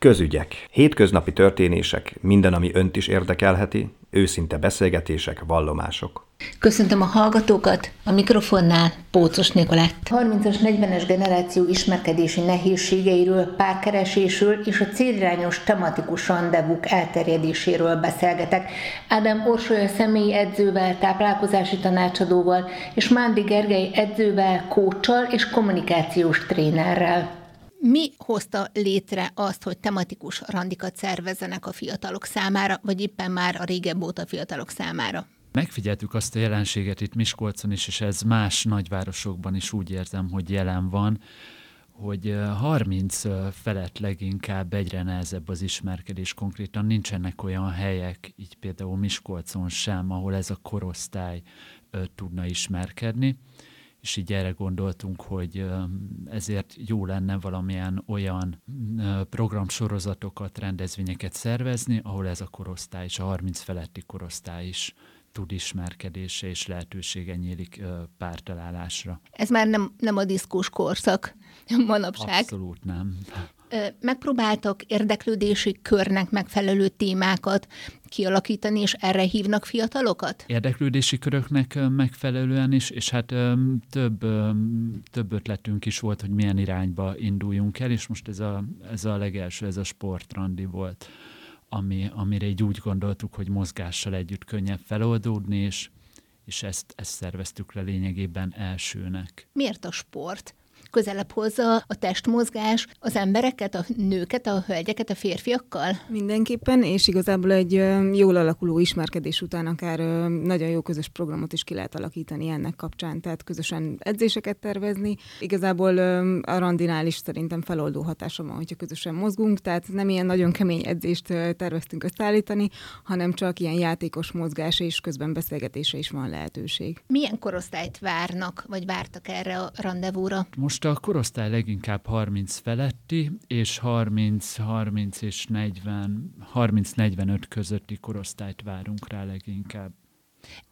Közügyek. Hétköznapi történések, minden, ami önt is érdekelheti, őszinte beszélgetések, vallomások. Köszöntöm a hallgatókat, a mikrofonnál Pócos Nikolett. 30-as, 40-es generáció ismerkedési nehézségeiről, párkeresésről és a célirányos tematikus rendezvúk elterjedéséről beszélgetek. Ádám Orsolya személyi edzővel, táplálkozási tanácsadóval és Mándi Gergely edzővel, kócsal és kommunikációs trénerrel. Mi hozta létre azt, hogy tematikus randikat szervezzenek a fiatalok számára, vagy éppen már a régebb óta fiatalok számára? Megfigyeltük azt a jelenséget itt Miskolcon is, és ez más nagyvárosokban is úgy érzem, hogy jelen van, hogy 30 felett leginkább egyre nehezebb az ismerkedés. Konkrétan nincsenek olyan helyek, így például Miskolcon sem, ahol ez a korosztály tudna ismerkedni és így erre gondoltunk, hogy ezért jó lenne valamilyen olyan programsorozatokat, rendezvényeket szervezni, ahol ez a korosztály és a 30 feletti korosztály is tud ismerkedése és lehetősége nyílik pártalálásra. Ez már nem, nem a diszkós korszak manapság. Abszolút nem megpróbáltak érdeklődési körnek megfelelő témákat kialakítani, és erre hívnak fiatalokat? Érdeklődési köröknek megfelelően is, és hát több, több ötletünk is volt, hogy milyen irányba induljunk el, és most ez a, ez a legelső, ez a sportrandi volt, ami, amire így úgy gondoltuk, hogy mozgással együtt könnyebb feloldódni, és, és ezt, ezt szerveztük le lényegében elsőnek. Miért a sport? Közelebb hozza a testmozgás az embereket, a nőket, a hölgyeket a férfiakkal? Mindenképpen, és igazából egy jól alakuló ismerkedés után akár nagyon jó közös programot is ki lehet alakítani ennek kapcsán, tehát közösen edzéseket tervezni. Igazából a randinál is szerintem feloldó hatása van, hogyha közösen mozgunk, tehát nem ilyen nagyon kemény edzést terveztünk összeállítani, hanem csak ilyen játékos mozgás és közben beszélgetése is van lehetőség. Milyen korosztályt várnak, vagy vártak erre a rendezvúra? Most most a korosztály leginkább 30 feletti, és 30, 30 és 40, 30-45 közötti korosztályt várunk rá leginkább.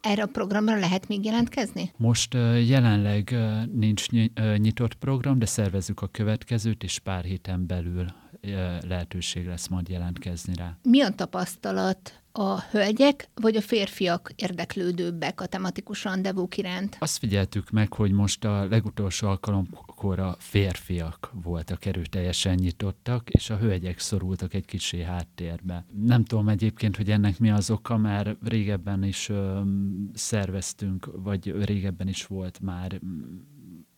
Erre a programra lehet még jelentkezni? Most jelenleg nincs nyitott program, de szervezzük a következőt, és pár héten belül lehetőség lesz majd jelentkezni rá. Mi a tapasztalat a hölgyek vagy a férfiak érdeklődőbbek a tematikus rendezvúk iránt? Azt figyeltük meg, hogy most a legutolsó alkalomkor a férfiak voltak erőteljesen nyitottak, és a hölgyek szorultak egy kicsi háttérbe. Nem tudom egyébként, hogy ennek mi az oka, mert régebben is ö, szerveztünk, vagy régebben is volt már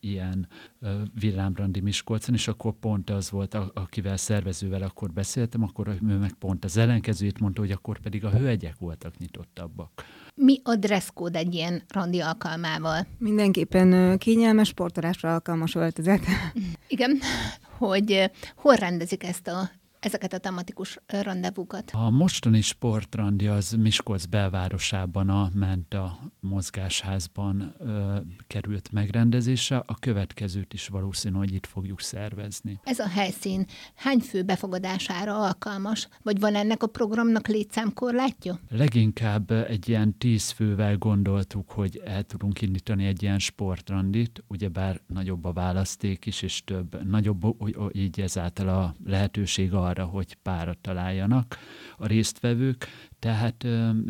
ilyen villámbrandi Miskolcon, és akkor pont az volt, akivel szervezővel akkor beszéltem, akkor ő meg pont az ellenkezőjét mondta, hogy akkor pedig a hölgyek voltak nyitottabbak. Mi a dresszkód egy ilyen randi alkalmával? Mindenképpen kényelmes sportolásra alkalmas öltözet. Igen, hogy hol rendezik ezt a ezeket a tematikus rendezvúkat? A mostani sportrandi az Miskolc belvárosában a Menta mozgásházban ö, került megrendezésre, a következőt is valószínű, hogy itt fogjuk szervezni. Ez a helyszín hány fő befogadására alkalmas, vagy van ennek a programnak létszámkorlátja? Leginkább egy ilyen tíz fővel gondoltuk, hogy el tudunk indítani egy ilyen sportrandit, ugyebár nagyobb a választék is, és több, nagyobb így ezáltal a lehetőség arra, arra, hogy párat találjanak a résztvevők, tehát,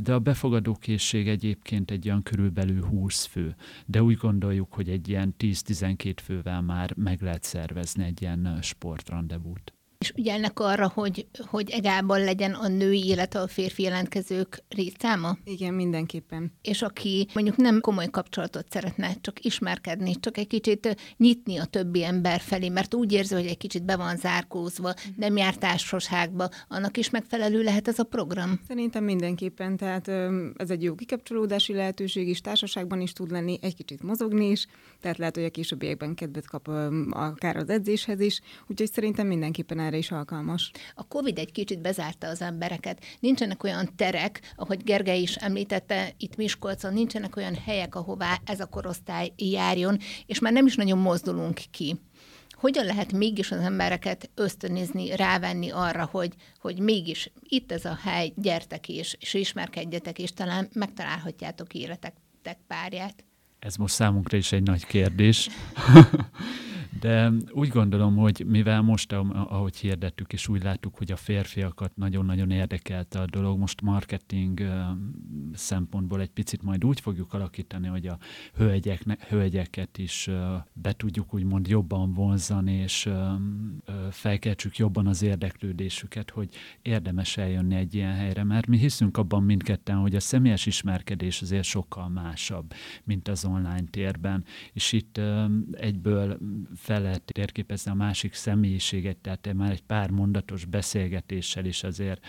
de a befogadókészség egyébként egy olyan körülbelül 20 fő, de úgy gondoljuk, hogy egy ilyen 10-12 fővel már meg lehet szervezni egy ilyen sportrandevút és ügyelnek arra, hogy, hogy egában legyen a női, illetve a férfi jelentkezők részszáma? Igen, mindenképpen. És aki mondjuk nem komoly kapcsolatot szeretne, csak ismerkedni, csak egy kicsit nyitni a többi ember felé, mert úgy érzi, hogy egy kicsit be van zárkózva, nem jár társaságba, annak is megfelelő lehet ez a program? Szerintem mindenképpen, tehát ez egy jó kikapcsolódási lehetőség is, társaságban is tud lenni, egy kicsit mozogni is, tehát lehet, hogy a későbbiekben kedvet kap akár az edzéshez is, úgyhogy szerintem mindenképpen erre is alkalmas. A COVID egy kicsit bezárta az embereket. Nincsenek olyan terek, ahogy Gergely is említette, itt Miskolcon nincsenek olyan helyek, ahová ez a korosztály járjon, és már nem is nagyon mozdulunk ki hogyan lehet mégis az embereket ösztönözni, rávenni arra, hogy, hogy mégis itt ez a hely, gyertek és, és ismerkedjetek, és talán megtalálhatjátok életek párját? Ez most számunkra is egy nagy kérdés. De úgy gondolom, hogy mivel most, ahogy hirdettük, és úgy láttuk, hogy a férfiakat nagyon-nagyon érdekelte a dolog, most marketing szempontból egy picit majd úgy fogjuk alakítani, hogy a hölgyek, hölgyeket is be tudjuk úgymond jobban vonzani, és felkeltsük jobban az érdeklődésüket, hogy érdemes eljönni egy ilyen helyre, mert mi hiszünk abban mindketten, hogy a személyes ismerkedés azért sokkal másabb, mint az online térben, és itt egyből fel lehet térképezni a másik személyiséget, tehát már egy pár mondatos beszélgetéssel is azért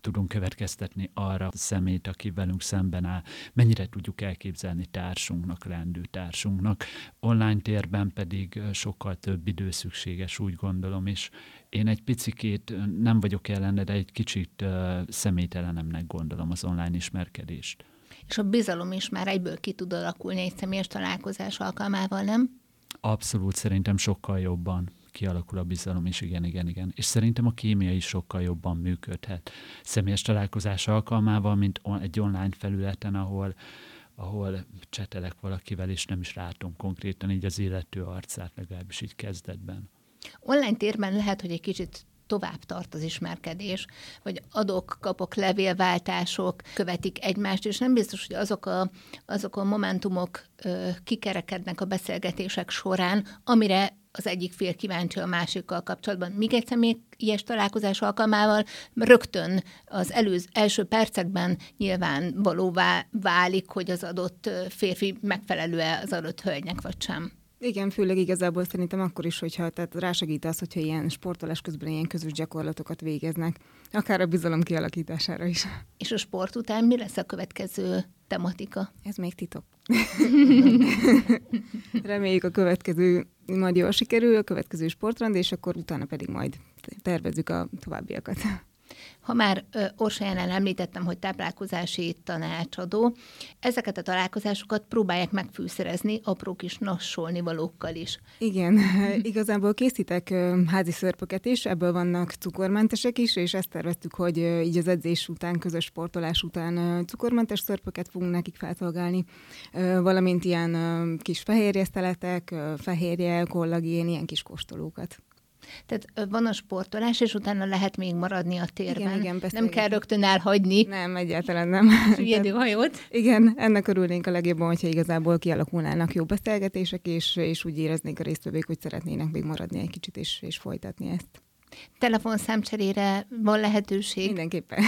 tudunk következtetni arra a szemét, aki velünk szemben áll, mennyire tudjuk elképzelni társunknak, lendő társunknak. Online térben pedig sokkal több idő szükséges, úgy gondolom, és én egy picikét nem vagyok ellene, de egy kicsit személytelenemnek gondolom az online ismerkedést. És a bizalom is már egyből ki tud alakulni egy személyes találkozás alkalmával, nem? Abszolút, szerintem sokkal jobban kialakul a bizalom, és igen, igen, igen. És szerintem a kémia is sokkal jobban működhet személyes találkozás alkalmával, mint egy online felületen, ahol ahol csetelek valakivel, és nem is látom konkrétan így az illető arcát, legalábbis így kezdetben. Online térben lehet, hogy egy kicsit tovább tart az ismerkedés, vagy adok, kapok, levélváltások követik egymást, és nem biztos, hogy azok a, azok a momentumok ö, kikerekednek a beszélgetések során, amire az egyik fél kíváncsi a másikkal kapcsolatban. Míg egy személyes találkozás alkalmával rögtön az előz, első percekben nyilván valóvá válik, hogy az adott férfi megfelelő-e az adott hölgynek, vagy sem. Igen, főleg igazából szerintem akkor is, hogyha tehát rásegít az, hogyha ilyen sportolás közben ilyen közös gyakorlatokat végeznek, akár a bizalom kialakítására is. És a sport után mi lesz a következő tematika? Ez még titok. Reméljük a következő majd jól sikerül, a következő sportrend, és akkor utána pedig majd tervezzük a továbbiakat. Ha már Orsolyánál említettem, hogy táplálkozási tanácsadó, ezeket a találkozásokat próbálják megfűszerezni apró kis nassolni valókkal is. Igen, igazából készítek házi szörpöket is, ebből vannak cukormentesek is, és ezt terveztük, hogy így az edzés után, közös sportolás után cukormentes szörpöket fogunk nekik felszolgálni, valamint ilyen kis fehérjeszteletek, fehérje, kollagén, ilyen kis kóstolókat. Tehát van a sportolás, és utána lehet még maradni a térben. Igen, igen, nem kell rögtön elhagyni. Nem, egyáltalán nem. hajót. Igen, ennek örülnénk a legjobban, hogyha igazából kialakulnának jó beszélgetések, és, és úgy éreznék a résztvevők, hogy szeretnének még maradni egy kicsit, és, és folytatni ezt. Telefonszámcserére van lehetőség. Mindenképpen.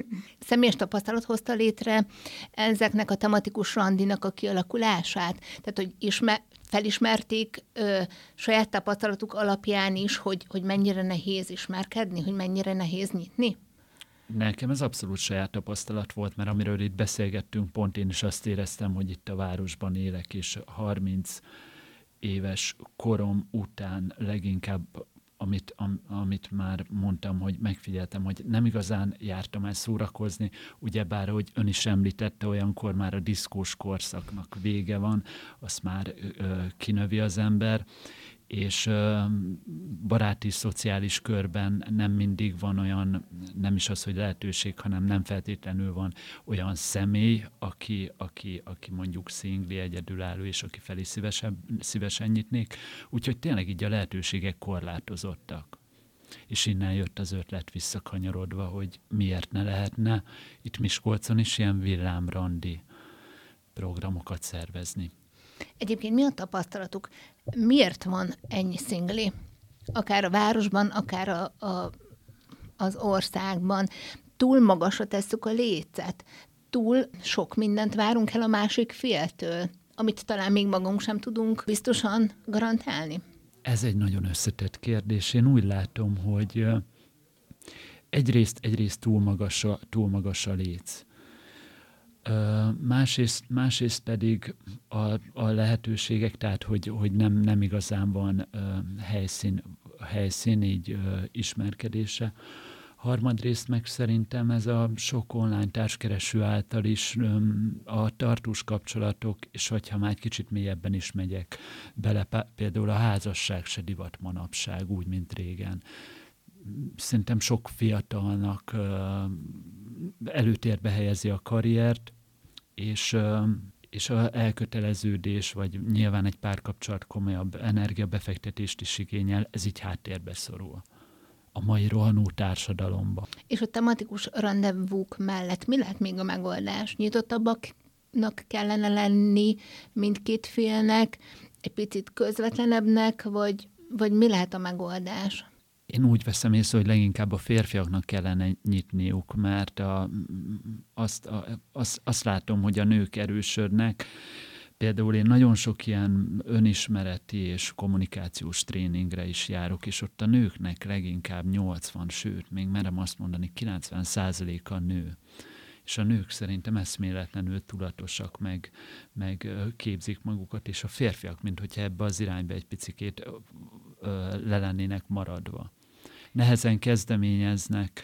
Személyes tapasztalat hozta létre ezeknek a tematikus randinak a kialakulását? Tehát, hogy ismer, felismerték ö, saját tapasztalatuk alapján is, hogy, hogy mennyire nehéz ismerkedni, hogy mennyire nehéz nyitni? Nekem ez abszolút saját tapasztalat volt, mert amiről itt beszélgettünk, pont én is azt éreztem, hogy itt a városban élek, és 30 éves korom után leginkább amit, am, amit már mondtam, hogy megfigyeltem, hogy nem igazán jártam el szórakozni, ugyebár, hogy ön is említette, olyankor már a diszkós korszaknak vége van, azt már ö, kinövi az ember, és baráti, szociális körben nem mindig van olyan, nem is az, hogy lehetőség, hanem nem feltétlenül van olyan személy, aki, aki, aki mondjuk szingli, egyedülálló, és aki felé szívesen, szívesen nyitnék. Úgyhogy tényleg így a lehetőségek korlátozottak. És innen jött az ötlet visszakanyarodva, hogy miért ne lehetne itt Miskolcon is ilyen villámrandi programokat szervezni. Egyébként mi a tapasztalatuk? Miért van ennyi szingli? Akár a városban, akár a, a, az országban. Túl magasra tesszük a lécet. Túl sok mindent várunk el a másik féltől, amit talán még magunk sem tudunk biztosan garantálni. Ez egy nagyon összetett kérdés. Én úgy látom, hogy egyrészt, egyrészt túl magas a, túl magas a léc Másrészt, másrészt pedig a, a lehetőségek, tehát hogy, hogy nem, nem igazán van helyszín, helyszín így ismerkedése. Harmadrészt meg szerintem ez a sok online társkereső által is a tartós kapcsolatok, és hogyha már egy kicsit mélyebben is megyek bele, például a házasság se divat manapság, úgy, mint régen. Szerintem sok fiatalnak előtérbe helyezi a karriert, és, és a elköteleződés, vagy nyilván egy párkapcsolat komolyabb energiabefektetést is igényel, ez így háttérbe szorul a mai rohanó társadalomba. És a tematikus rendezvúk mellett mi lehet még a megoldás? Nyitottabbaknak kellene lenni mindkét félnek, egy picit közvetlenebbnek, vagy, vagy mi lehet a megoldás? Én úgy veszem észre, hogy leginkább a férfiaknak kellene nyitniuk, mert a, azt, a, azt, azt látom, hogy a nők erősödnek. Például én nagyon sok ilyen önismereti és kommunikációs tréningre is járok, és ott a nőknek leginkább 80, sőt, még merem azt mondani, 90 a nő és a nők szerintem eszméletlenül tudatosak, meg, meg képzik magukat, és a férfiak, mint hogyha ebbe az irányba egy picikét le lennének maradva. Nehezen kezdeményeznek,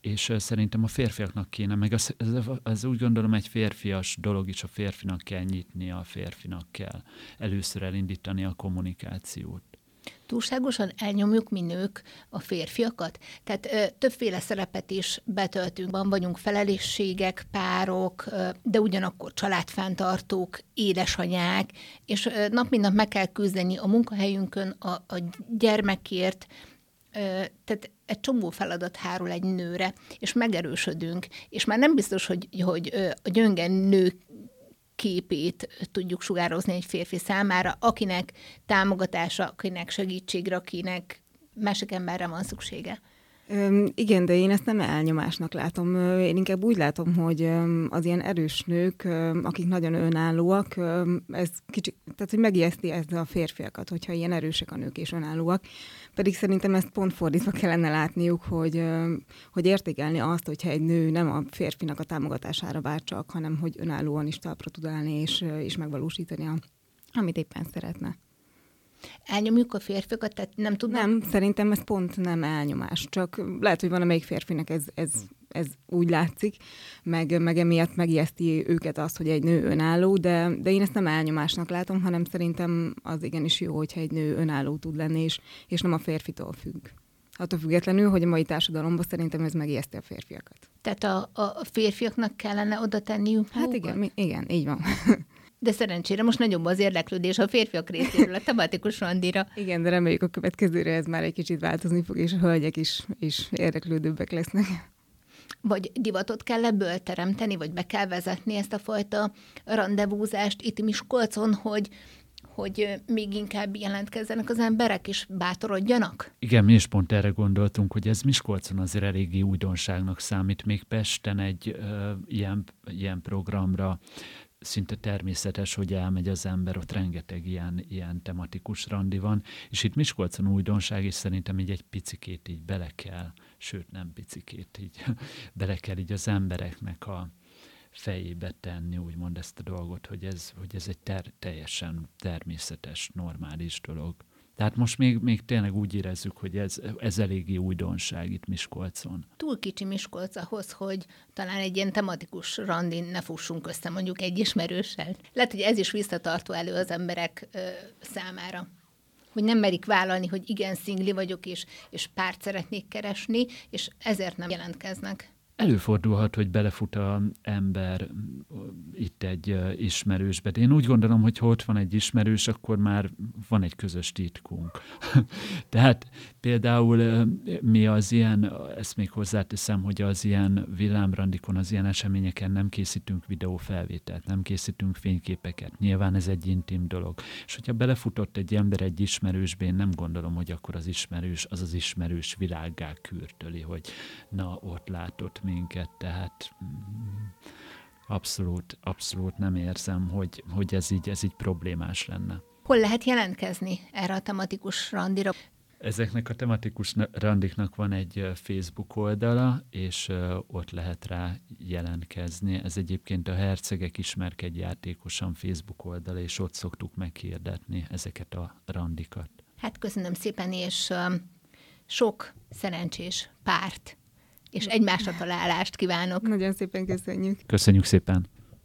és szerintem a férfiaknak kéne, meg az, az, az úgy gondolom egy férfias dolog is, a férfinak kell nyitni, a férfinak kell először elindítani a kommunikációt túlságosan elnyomjuk mi nők a férfiakat? Tehát ö, többféle szerepet is betöltünk, van vagyunk felelősségek, párok, ö, de ugyanakkor családfenntartók, édesanyák, és ö, nap mint nap meg kell küzdeni a munkahelyünkön, a, a gyermekért, tehát egy csomó feladat hárul egy nőre, és megerősödünk, és már nem biztos, hogy, hogy a gyöngen nők képét tudjuk sugározni egy férfi számára, akinek támogatása, akinek segítségre, akinek másik emberre van szüksége. Igen, de én ezt nem elnyomásnak látom. Én inkább úgy látom, hogy az ilyen erős nők, akik nagyon önállóak, ez kicsit, tehát hogy megijeszti ezt a férfiakat, hogyha ilyen erősek a nők és önállóak. Pedig szerintem ezt pont fordítva kellene látniuk, hogy, hogy értékelni azt, hogyha egy nő nem a férfinak a támogatására vár csak, hanem hogy önállóan is talpra tud állni és, és megvalósítani, a, amit éppen szeretne elnyomjuk a férfiakat, tehát nem tudnak? Nem, szerintem ez pont nem elnyomás, csak lehet, hogy van amelyik férfinek ez, ez, ez úgy látszik, meg, meg emiatt megijeszti őket azt, hogy egy nő önálló, de, de én ezt nem elnyomásnak látom, hanem szerintem az igenis jó, hogyha egy nő önálló tud lenni, és, és nem a férfitól függ. Attól függetlenül, hogy a mai társadalomban szerintem ez megijeszti a férfiakat. Tehát a, a férfiaknak kellene oda tenniük Hát igen, igen, így van. De szerencsére most nagyobb az érdeklődés a férfiak részéről a tematikus randira. Igen, de reméljük a következőre ez már egy kicsit változni fog, és a hölgyek is, is érdeklődőbbek lesznek. Vagy divatot kell ebből teremteni, vagy be kell vezetni ezt a fajta randevúzást itt Miskolcon, hogy hogy még inkább jelentkezzenek az emberek, és bátorodjanak? Igen, mi is pont erre gondoltunk, hogy ez Miskolcon azért eléggé újdonságnak számít. Még Pesten egy uh, ilyen, ilyen programra szinte természetes, hogy elmegy az ember, ott rengeteg ilyen, ilyen tematikus randi van, és itt Miskolcon újdonság, és szerintem így egy picikét így bele kell, sőt nem picikét, így bele kell így az embereknek a fejébe tenni, úgymond ezt a dolgot, hogy ez, hogy ez egy ter, teljesen természetes, normális dolog. Tehát most még, még tényleg úgy érezzük, hogy ez, ez eléggé újdonság itt Miskolcon. Túl kicsi Miskolc ahhoz, hogy talán egy ilyen tematikus randin ne fussunk össze mondjuk egy ismerőssel. Lehet, hogy ez is visszatartó elő az emberek ö, számára hogy nem merik vállalni, hogy igen, szingli vagyok, és, és párt szeretnék keresni, és ezért nem jelentkeznek. Előfordulhat, hogy belefut a ember itt egy ismerősbe. De én úgy gondolom, hogy ha ott van egy ismerős, akkor már van egy közös titkunk. Tehát például mi az ilyen, ezt még hozzáteszem, hogy az ilyen villámrandikon, az ilyen eseményeken nem készítünk videófelvételt, nem készítünk fényképeket. Nyilván ez egy intim dolog. És hogyha belefutott egy ember egy ismerősbe, én nem gondolom, hogy akkor az ismerős, az az ismerős világgá kürtöli, hogy na, ott látott minket, tehát mm, abszolút, abszolút nem érzem, hogy, hogy ez, így, ez így problémás lenne. Hol lehet jelentkezni erre a tematikus randira? Ezeknek a tematikus randiknak van egy Facebook oldala, és ott lehet rá jelentkezni. Ez egyébként a Hercegek ismerkedj játékosan Facebook oldala, és ott szoktuk meghirdetni ezeket a randikat. Hát köszönöm szépen, és sok szerencsés párt és egymásra találást kívánok. Nagyon szépen köszönjük. Köszönjük szépen.